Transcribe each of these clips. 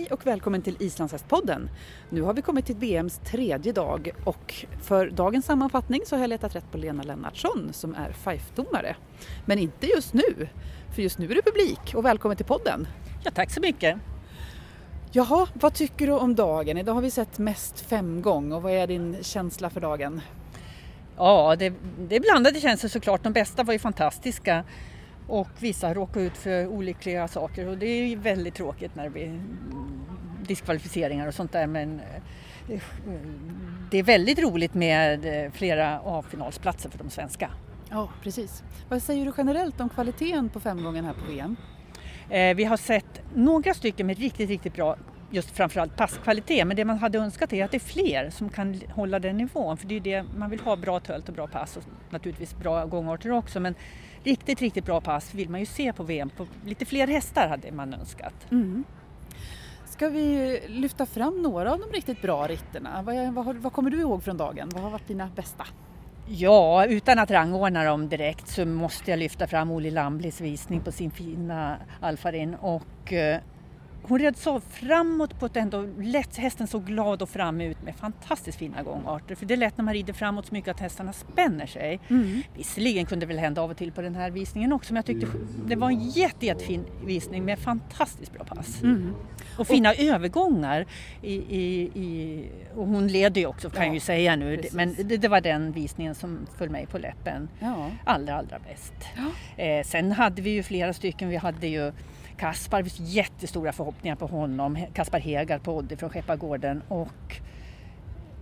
Hej och välkommen till Islandshästpodden. Nu har vi kommit till VMs tredje dag och för dagens sammanfattning så har jag letat rätt på Lena Lennartsson som är FIFE-domare. Men inte just nu, för just nu är det publik och välkommen till podden. Ja, tack så mycket. Jaha, vad tycker du om dagen? Idag har vi sett mest fem gånger och vad är din känsla för dagen? Ja, det, det är blandade känslor såklart. De bästa var ju fantastiska och vissa råkar ut för olyckliga saker och det är ju väldigt tråkigt när det blir diskvalificeringar och sånt där men eh, det är väldigt roligt med eh, flera A-finalsplatser för de svenska. Ja, precis. Vad säger du generellt om kvaliteten på femgången här på VM? Eh, vi har sett några stycken med riktigt, riktigt bra just framförallt passkvalitet. Men det man hade önskat är att det är fler som kan hålla den nivån. För det är det man vill ha, bra tölt och bra pass och naturligtvis bra gångarter också. Men riktigt, riktigt bra pass vill man ju se på VM. På lite fler hästar hade man önskat. Mm. Ska vi lyfta fram några av de riktigt bra ritterna? Vad, vad, vad kommer du ihåg från dagen? Vad har varit dina bästa? Ja, utan att rangordna dem direkt så måste jag lyfta fram Olle Lamblis visning på sin fina Alfarin och eh, hon red så framåt på ett ändå lätt, hästen såg glad och fram ut med fantastiskt fina gångarter. För det är lätt när man rider framåt så mycket att hästarna spänner sig. Mm. Visserligen kunde det väl hända av och till på den här visningen också men jag tyckte det var en jätte, jättefin visning med fantastiskt bra pass. Mm. Och fina och, övergångar. I, i, i, och hon leder ju också kan ja, jag ju säga nu precis. men det, det, var den visningen som föll mig på läppen ja. allra allra bäst. Ja. Eh, sen hade vi ju flera stycken, vi hade ju Kaspar, vi har jättestora förhoppningar på honom. Kaspar Hegard på Oddi från Skeppargården och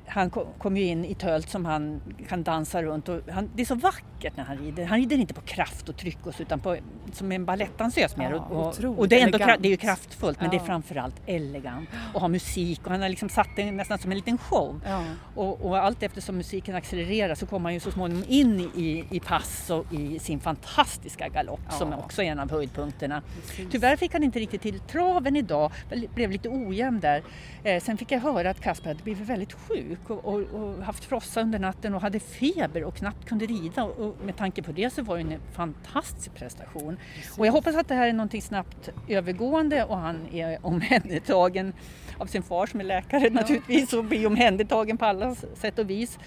han kom ju in i tölt som han kan dansa runt och han, det är så vackert när han rider. Han rider inte på kraft och tryck och så, utan på, som en balettdansös mer. Ja, och, och, det, är ändå, det är ju kraftfullt men ja. det är framförallt elegant och har musik och han har liksom satt det nästan som en liten show. Ja. Och, och allt eftersom musiken accelererar så kommer han ju så småningom in i, i pass och i sin fantastiska galopp som också är en av höjdpunkterna. Precis. Tyvärr fick han inte riktigt till traven idag, blev lite ojämn där. Eh, sen fick jag höra att Kasper hade blivit väldigt sjuk sjuk och, och, och, haft frossa under natten och hade feber och knappt kunde rida. Och, med tanke på det så var det en fantastisk prestation. Precis. Och jag hoppas att det här är någonting snabbt övergående och han är omhändertagen av sin far som är läkare ja. naturligtvis och blir omhändertagen på alla sätt och vis.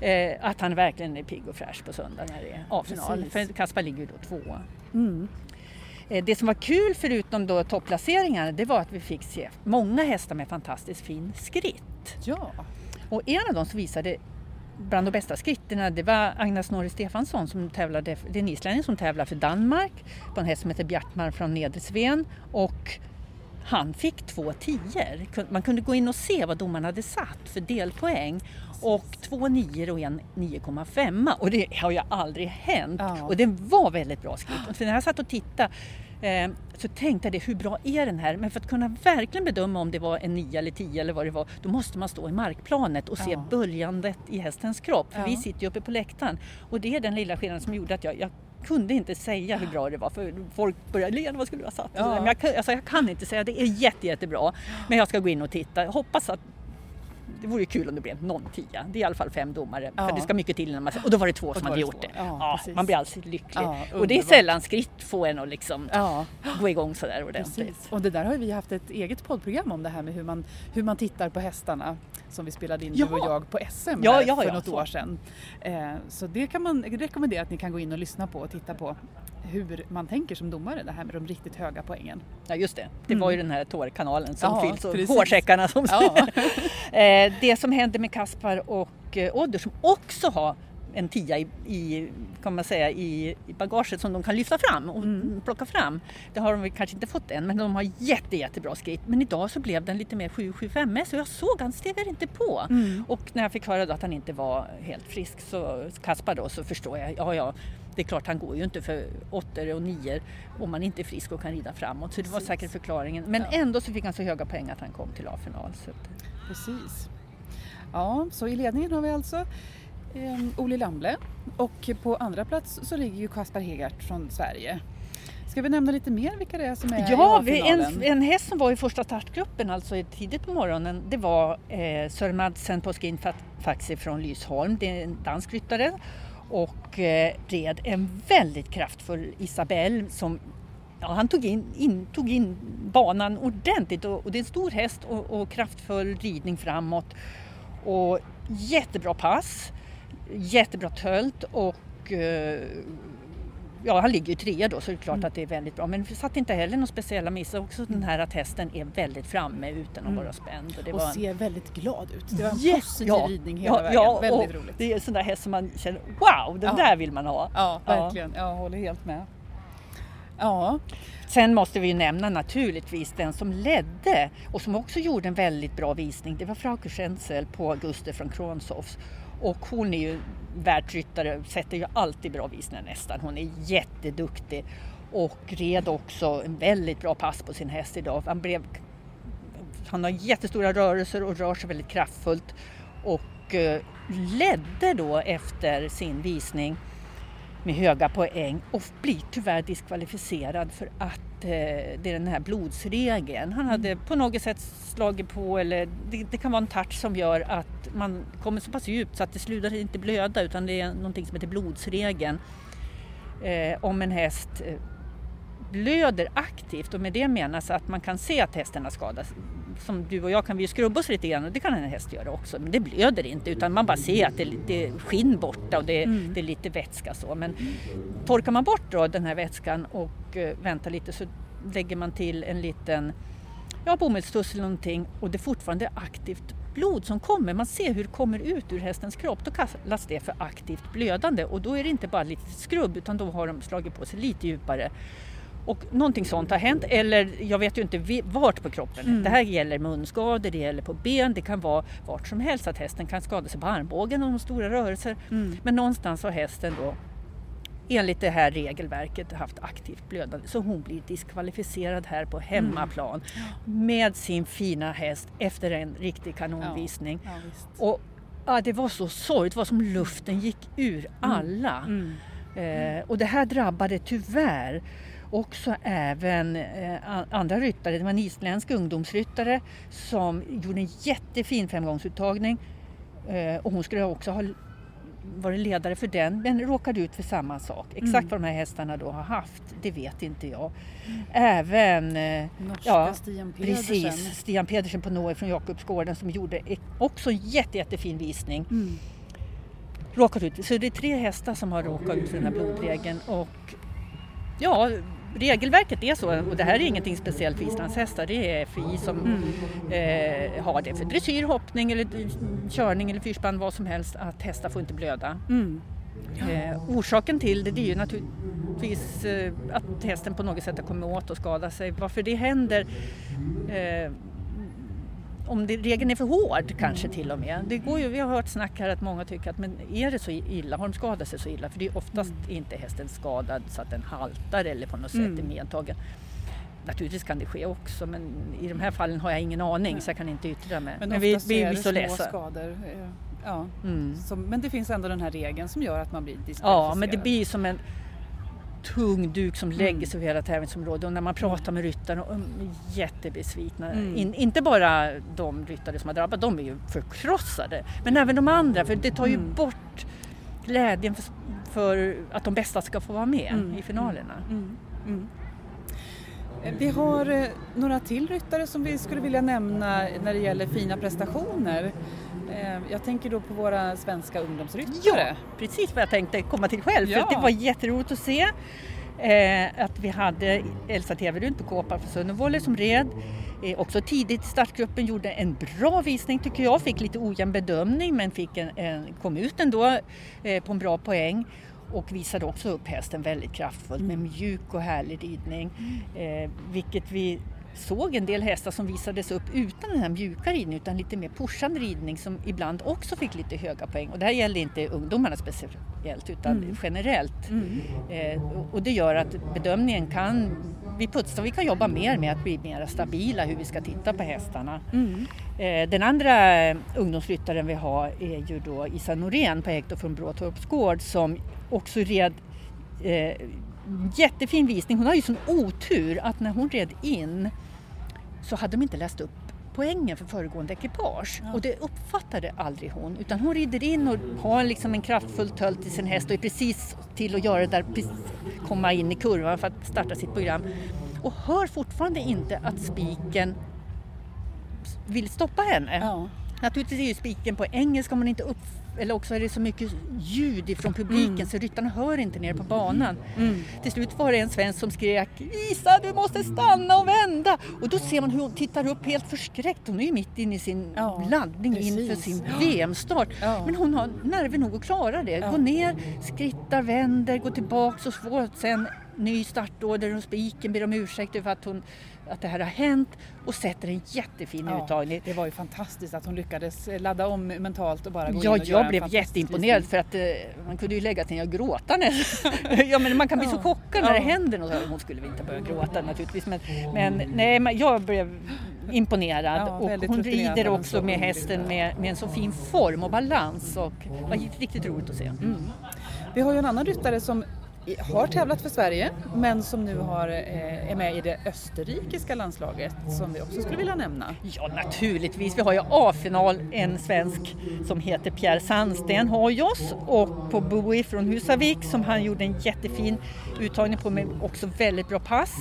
Eh, att han verkligen är pigg och fräsch på söndag när det är A-final. För Kaspar ligger ju då tvåa. Mm. Eh, det som var kul förutom då topplaceringarna det var att vi fick se många hästar med fantastiskt fin skritt. Ja. Och en av dem som visade bland de bästa skritterna det var Agnes Norrie Stefansson som tävlade, det är en islänning som tävlar för Danmark på en häst som heter Bjartmar från Nedre Sveen och han fick två tior. Man kunde gå in och se vad domaren hade satt för delpoäng och två nior och en 9,5 och det har ju aldrig hänt. Ja. Och det var väldigt bra skritt. För när jag satt och tittade så tänkte jag det, hur bra är den här? Men för att kunna verkligen bedöma om det var en 9 eller 10 eller vad det var, då måste man stå i markplanet och se ja. böljandet i hästens kropp. För ja. vi sitter ju uppe på läktaren och det är den lilla skillnaden som gjorde att jag, jag kunde inte säga hur bra det var för folk började Lena vad skulle du ha satt? Ja. Men jag, alltså, jag kan inte säga, det är jätte, jättebra. Men jag ska gå in och titta. Jag hoppas att det vore kul om det blev någon tia. Det är i alla fall fem domare. Ja. För det ska mycket till innan man Och då var det två som hade gjort det. Ja, ja man blir alltid lycklig. och det är sällan skritt få en att liksom gå igång sådär ordentligt. Precis. Och det där har vi haft ett eget poddprogram om det här med hur man, hur man tittar på hästarna som vi spelade in du och jag på SM för något år sedan. Eh, så det kan man rekommendera att ni kan gå in och lyssna på och titta på hur man tänker som domare, det här med de riktigt höga poängen. Ja just det, det var ju mm. den här tårkanalen som ja, fylls och precis. hårsäckarna som ja. Eh, det som händer med Kaspar och eh, Odder som också har en tia i, i, kan man säga, i, i bagaget som de kan lyfta fram och mm. plocka fram. Det har de kanske inte fått än men de har jätte, jättebra skritt. Men idag så blev den lite mer 775 så jag såg han stegar inte på. Mm. Och när jag fick höra att han inte var helt frisk så Kaspar då så förstår jag, ja ja det är klart han går ju inte för åttor och nior om man inte är frisk och kan rida framåt. Så det var säkert förklaringen. Men ja. ändå så fick han så höga poäng att han kom till A-final. Precis. Ja, så i ledningen har vi alltså eh, Oli Lamble och på andra plats så ligger ju Kaspar Hegart från Sverige. Ska vi nämna lite mer vilka det är som är ja, i en, en häst som var i första startgruppen, alltså tidigt på morgonen, det var eh, Sören Madsen på Skin Faxi från Lysholm. Det är en dansk ryttare och eh, red en väldigt kraftfull Isabelle som ja, han tog in, in, tog in banan ordentligt och, och det är en stor häst och, och kraftfull ridning framåt. Och jättebra pass, jättebra tölt och eh, ja, han ligger ju trea då så det är klart mm. att det är väldigt bra. Men vi satt inte heller några speciella missar. Också den här att hästen är väldigt framme utan att mm. vara spänd. Och, det och var ser en... väldigt glad ut. Det var en yeah, positiv ja, ridning hela ja, vägen. Ja, väldigt roligt. Det är en sån där häst som man känner, wow, den ja. där vill man ha. Ja, verkligen. Ja. Jag håller helt med. Ja. Sen måste vi ju nämna naturligtvis den som ledde och som också gjorde en väldigt bra visning. Det var Frauke Schenzel på Auguste från Kronshoffs. Och hon är ju världsryttare, sätter ju alltid bra visningar nästan. Hon är jätteduktig och red också en väldigt bra pass på sin häst idag. Han, blev, han har jättestora rörelser och rör sig väldigt kraftfullt och eh, ledde då efter sin visning med höga poäng och blir tyvärr diskvalificerad för att eh, det är den här blodsregeln. Han hade mm. på något sätt slagit på eller det, det, kan vara en touch som gör att man kommer så pass djupt så att det slutar inte blöda utan det är någonting som heter blodsregeln. Eh, om en häst eh, blöder aktivt och med det menas att man kan se att hästen har skadats som du och jag kan vi ju skrubba oss lite grann och det kan en häst göra också. Men det blöder inte utan man bara ser att det är lite skinn borta och det, mm. det är lite vätska så. Men torkar man bort då den här vätskan och uh, väntar lite så lägger man till en liten ja, bomullstuss eller någonting och det är fortfarande aktivt blod som kommer. Man ser hur det kommer ut ur hästens kropp. Då kallas det för aktivt blödande och då är det inte bara lite skrubb utan då har de slagit på sig lite djupare och någonting sånt har hänt, eller jag vet ju inte vart på kroppen. Mm. Det här gäller munskador, det gäller på ben, det kan vara vart som helst att hästen kan skada sig på armbågen och stora rörelser. Mm. Men någonstans har hästen då enligt det här regelverket haft aktivt blödande så hon blir diskvalificerad här på hemmaplan mm. med sin fina häst efter en riktig kanonvisning. Ja. Ja, och ja, Det var så sorgligt, det var som luften gick ur mm. alla. Mm. Eh, och det här drabbade tyvärr också även eh, andra ryttare. Det var en isländsk ungdomsryttare som gjorde en jättefin femgångsuttagning eh, och hon skulle också ha varit ledare för den men råkade ut för samma sak. Exakt mm. vad de här hästarna då har haft, det vet inte jag. Mm. Även eh, Norska ja, Stian Pedersen. Precis, Stian Pedersen på Norge från Jakobsgården som gjorde också en jätte, jättefin visning. Mm. Råkat ut. Så det är tre hästar som har råkat ut för den här blodregeln och ja, regelverket är så och det här är ingenting speciellt för islandshästar. Det är FI som mm. eh, har det för dressyr, hoppning eller körning eller fyrspann, vad som helst, att hästar får inte blöda. Mm. Eh, orsaken till det, det är ju naturligtvis eh, att hästen på något sätt har kommit åt och skadat sig. Varför det händer eh, om det, regeln är för hård kanske till och med. Det går ju, vi har hört snack här att många tycker att men är det så illa, har de skadat sig så illa? För det är oftast mm. inte hästen skadad så att den haltar eller på något sätt mm. är medtagen. Naturligtvis kan det ske också men i de här fallen har jag ingen aning Nej. så jag kan inte yttra mig. Men, men vi, vi, är det små läsa. skador. Eh, ja. Mm. Som, men det finns ändå den här regeln som gör att man blir diskvalificerad. Ja men det blir som en tung duk som lägger mm. sig över hela tävlingsområdet och när man pratar med ryttarna, de är jättebesvikna. Mm. In, inte bara de ryttare som har drabbats, de är ju förkrossade, men även de andra för det tar ju mm. bort glädjen för, för, att de bästa ska få vara med mm. i finalerna. Mm. Mm. Eh, vi har eh, några till ryttare som vi skulle vilja nämna när det gäller fina prestationer. Eh, jag tänker då på våra svenska ungdomsryttare. Ja, precis vad jag tänkte komma till själv. Ja. För det var jätteroligt att se eh, att vi hade Elsa Teverud på Kåpa för Sunnevolle som red. Eh, också tidigt i startgruppen gjorde en bra visning tycker jag. Fick lite ojämn bedömning men fick en, en, kom ut ändå på en bra poäng och visade också upp hästen väldigt kraftfullt med mjuk och härlig ridning. Mm. Vilket vi såg en del hästar som visades upp utan den här mjuka ridningen utan lite mer pushande ridning som ibland också fick lite höga poäng. Och det här gällde inte ungdomarna speciellt utan mm. generellt. Mm. Eh, och det gör att bedömningen kan, vi putsar, vi kan jobba mer med att bli mer stabila hur vi ska titta på hästarna. Mm. Eh, den andra ungdomsryttaren vi har är ju då Isa Norén på Hector från Bråtorps gård som också red eh, jättefin visning. Hon har ju sån otur att när hon red in så hade de inte läst upp poängen för föregående ekipage. Ja. Och det uppfattade aldrig hon utan hon rider in och har liksom en kraftfull tölt till sin häst och är precis till att göra det där, komma in i kurvan för att starta sitt program och hör fortfarande inte att spiken vill stoppa henne. Ja. Naturligtvis är ju spiken på engelska om man inte upp eller också är det så mycket ljud ifrån publiken mm. så ryttarna hör inte ner på banan. Mm. Till slut var det en svensk som skrek Isa du måste stanna och vända! Och då ser man hur hon tittar upp helt förskräckt. Hon är ju mitt inne i sin ja, laddning precis. inför sin VM-start. Ja. Men hon har nerver nog att klara det. Ja. Gå ner, skrittar, vänder, går tillbaks och får sen ny startorder och spiken ber om ursäkt för att, hon, att det här har hänt och sätter en jättefin ja, uttagning. Det var ju fantastiskt att hon lyckades ladda om mentalt och bara gå ja, in och göra jag blev jätteimponerad för att eh, man kunde ju lägga till och gråta nästan. ja, men man kan bli ja. så chockad när det händer något. Hon skulle inte börja gråta naturligtvis men, men nej, men jag blev imponerad ja, och hon rider också med hästen med, med en så fin form och balans och det var riktigt roligt att se. Mm. Vi har ju en annan ryttare som har tävlat för Sverige men som nu har, eh, är med i det österrikiska landslaget som vi också skulle vilja nämna. Ja naturligtvis, vi har ju A-final, en svensk som heter Pierre Sandsten har oss och på Bowie från Husavik som han gjorde en jättefin uttagning på med också väldigt bra pass.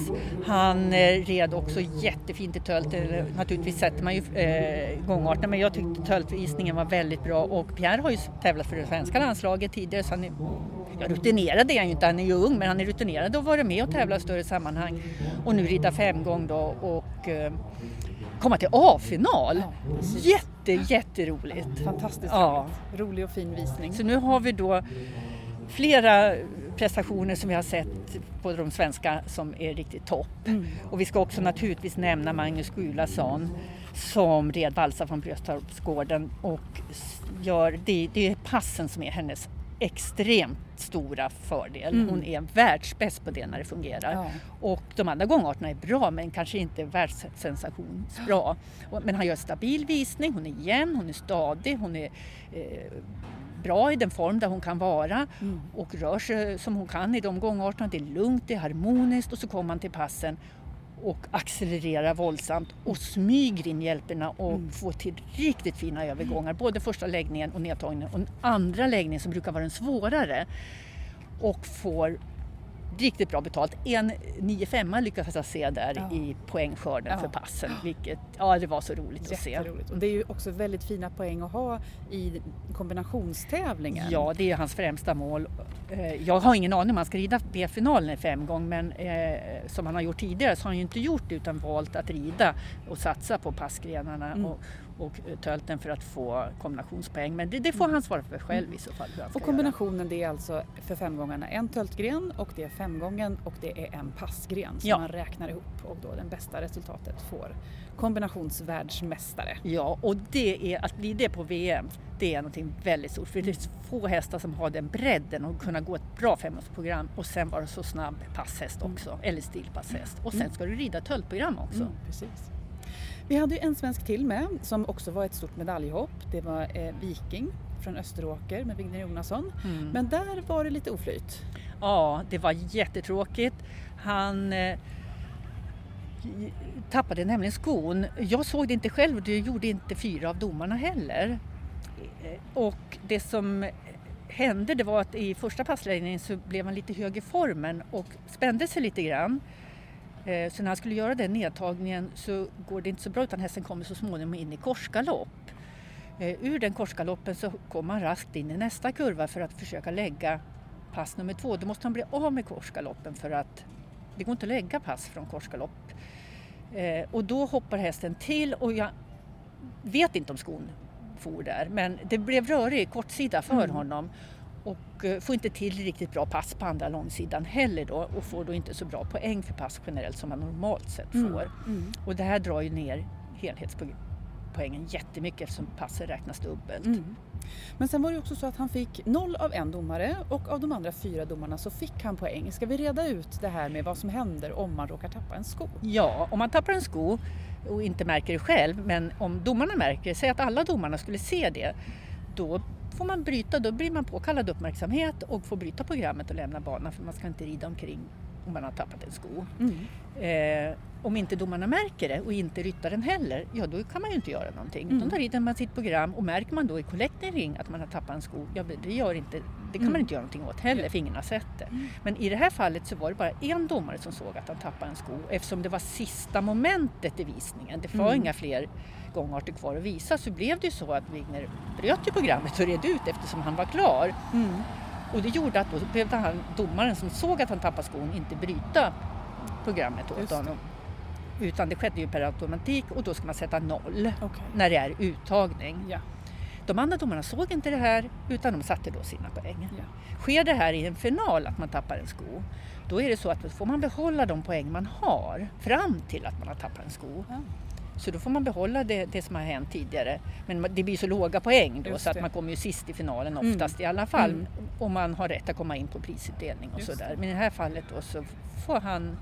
Han eh, red också jättefint i tölt, eh, naturligtvis sätter man ju eh, gångarten men jag tyckte töltvisningen var väldigt bra och Pierre har ju tävlat för det svenska landslaget tidigare så han är, ja, rutinerad är han ju inte, han är ju ung men han är rutinerad och varit med och tävlat i större sammanhang och nu rida femgång då och eh, komma till A-final. Ja, Jätte, jätteroligt. Fantastiskt ja. rolig och fin visning. Så nu har vi då flera prestationer som vi har sett på de svenska som är riktigt topp. Mm. Och vi ska också naturligtvis nämna Magnus Gulason som red valsa från Bröstorpsgården och gör, det, det är passen som är hennes extremt stora fördel. Mm. Hon är världsbäst på det när det fungerar. Ja. Och de andra gångarterna är bra men kanske inte världssensationsbra. Men han gör stabil visning, hon är jämn, hon är stadig, hon är eh, bra i den form där hon kan vara mm. och rör sig som hon kan i de gångarterna. Det är lugnt, det är harmoniskt och så kommer man till passen och accelererar våldsamt och smyger in hjälperna och mm. får till riktigt fina övergångar. Både första läggningen och nedtagningen och den andra läggningen som brukar vara den svårare. Och får riktigt bra betalt. En 9-5 lyckades jag se där ja. i poängskörden ja. för passen. Vilket, ja, det var så roligt att se. Och det är ju också väldigt fina poäng att ha i kombinationstävlingen. Ja, det är hans främsta mål. Eh, jag har ingen aning om han ska rida B-finalen i fem gång men eh, som han har gjort tidigare så har han ju inte gjort det utan valt att rida och satsa på passgrenarna. Mm. Och, och tölten för att få kombinationspoäng. Men det, det får han svara för själv i så fall. Och kombinationen göra. det är alltså för femgångarna en töltgren och det är femgången och det är en passgren som ja. man räknar ihop och då den bästa resultatet får kombinationsvärldsmästare. Ja, och det är att bli det på VM, det är någonting väldigt stort. För det är få hästar som har den bredden och kunna gå ett bra femårsprogram och sen vara så snabb passhäst också, mm. eller stilpasshäst. Och sen mm. ska du rida töltprogram också. Mm, precis. Vi hade en svensk till med som också var ett stort medaljhopp. Det var eh, Viking från Österåker med Vigner Jonasson. Mm. Men där var det lite oflyt. Ja, det var jättetråkigt. Han eh, tappade nämligen skon. Jag såg det inte själv och det gjorde inte fyra av domarna heller. Eh, och det som hände det var att i första passläggningen så blev han lite hög i formen och spände sig lite grann. Eh, så när han skulle göra den nedtagningen så går det inte så bra utan hästen kommer så småningom in i korsgalopp. Eh, ur den korsgaloppen så kommer han raskt in i nästa kurva för att försöka lägga pass nummer två. Då måste han bli av med korsgaloppen för att det går inte att lägga pass från korsgalopp. Eh, och då hoppar hästen till och jag vet inte om skon for där men det blev rörig kortsida för mm. honom och eh, får inte till riktigt bra pass på andra långsidan heller då och får då inte så bra poäng för pass generellt som man normalt sett mm. får. Mm. Mm. Och det här drar ju ner helhetspoängen jättemycket eftersom passet räknas dubbelt. Mm. Men sen var det också så att han fick noll av en domare och av de andra fyra domarna så fick han poäng. Ska vi reda ut det här med vad som händer om man råkar tappa en sko? Ja, om man tappar en sko och inte märker det själv, men om domarna märker det, säg att alla domarna skulle se det, då får man bryta, då blir man påkallad uppmärksamhet och får bryta programmet och lämna banan för man ska inte rida omkring om man har tappat en sko. Mm. Eh, om inte domarna märker det och inte ryttaren heller, ja då kan man ju inte göra någonting. Mm. De tar hit med sitt program och märker man då i collecting ring att man har tappat en sko, ja det, gör inte, det kan mm. man inte göra någonting åt heller för ingen har sett det. Mm. Men i det här fallet så var det bara en domare som såg att han tappade en sko eftersom det var sista momentet i visningen. Det var mm. inga fler gångarter kvar att visa så blev det ju så att Wigner bröt ju programmet och red ut eftersom han var klar. Och det gjorde att då behövde han, domaren som såg att han tappade skon inte bryta programmet åt honom. Utan det skedde ju per automatik och då ska man sätta noll okay. när det är uttagning. Ja. De andra domarna såg inte det här utan de satte då sina poäng. Ja. Sker det här i en final att man tappar en sko, då är det så att då får man behålla de poäng man har fram till att man har tappat en sko. Ja. Så då får man behålla det, det, som har hänt tidigare. Men det blir så låga poäng då så att man kommer ju sist i finalen mm. oftast mm. i alla fall. Mm. Om man har rätt att komma in på prisutdelning och sådär. Men i det här fallet då så får han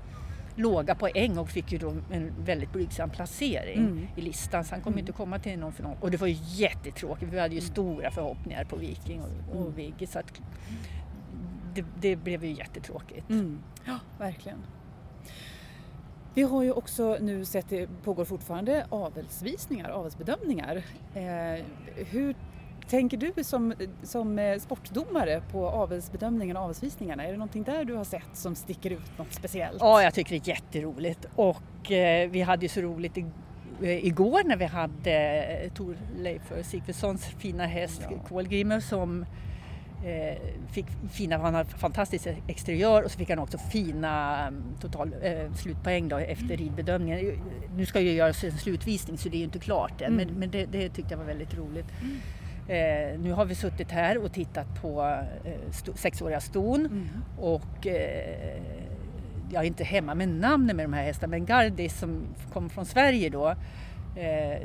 låga poäng och fick ju då en väldigt blygsam placering mm. i listan så han kommer mm. inte komma till någon final. Och det var ju jättetråkigt, vi hade ju mm. stora förhoppningar på Viking och, och mm. Vigge så att det, det, blev ju jättetråkigt. Mm. Ja, verkligen. Vi har ju också nu sett, det pågår fortfarande avelsvisningar, avelsbedömningar. Eh, hur tänker du som, som eh, sportdomare på avelsbedömningen och avelsvisningarna? Är det någonting där du har sett som sticker ut något speciellt? Ja, jag tycker det är jätteroligt och eh, vi hade ju så roligt i, eh, igår när vi hade eh, Torleif Sigfridssons fina häst ja. Kolgrimer som fick fina, han har fantastisk exteriör och så fick han också fina mm, total, eh, slutpoäng då efter ridbedömningen. Nu ska ju göras en slutvisning så det är ju inte klart än mm. men, men det, det, tyckte jag var väldigt roligt. Mm. Eh, nu har vi suttit här och tittat på eh, sto, sexåriga ston mm. och eh, jag är inte hemma med namnen med de här hästarna men Gardis som kom från Sverige då eh,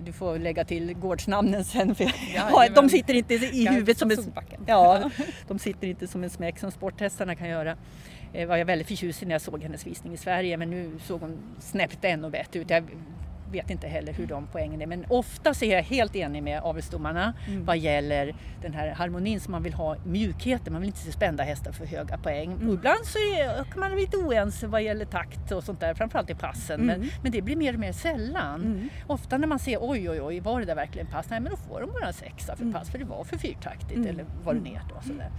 du får lägga till gårdsnamnen sen för ja, de sitter inte i huvudet som en, ja, de sitter inte som en smäck som sporthästarna kan göra. Eh, var jag väldigt förtjust i när jag såg hennes visning i Sverige men nu såg hon snäppet ännu bättre ut. Jag vet inte heller hur de poängen är men ofta så är jag helt enig med avelsdomarna mm. vad gäller den här harmonin som man vill ha, mjukheten, man vill inte se spända hästar för höga poäng. Mm. Och ibland så är, kan man vara lite oense vad gäller takt och sånt där, framförallt i passen, mm. men, men det blir mer och mer sällan. Mm. Ofta när man ser oj oj oj, var det där verkligen pass? Nej men då får de bara en sexa för mm. pass för det var för fyrtaktigt mm. eller vad det är då. Sådär.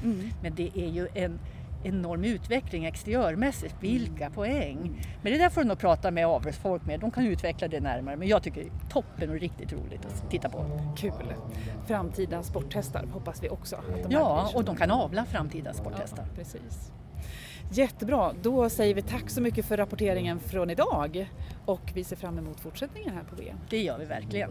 Men det är ju en enorm utveckling exteriörmässigt. Vilka mm. poäng! Men det där får du nog prata med avelsfolk med. De kan utveckla det närmare. Men jag tycker det är toppen och riktigt roligt att titta på. Kul! Framtida sporthästar hoppas vi också. Att ja, och de kan avla framtida sporthästar. Ja, precis. Jättebra, då säger vi tack så mycket för rapporteringen från idag och vi ser fram emot fortsättningen här på VM. Det gör vi verkligen.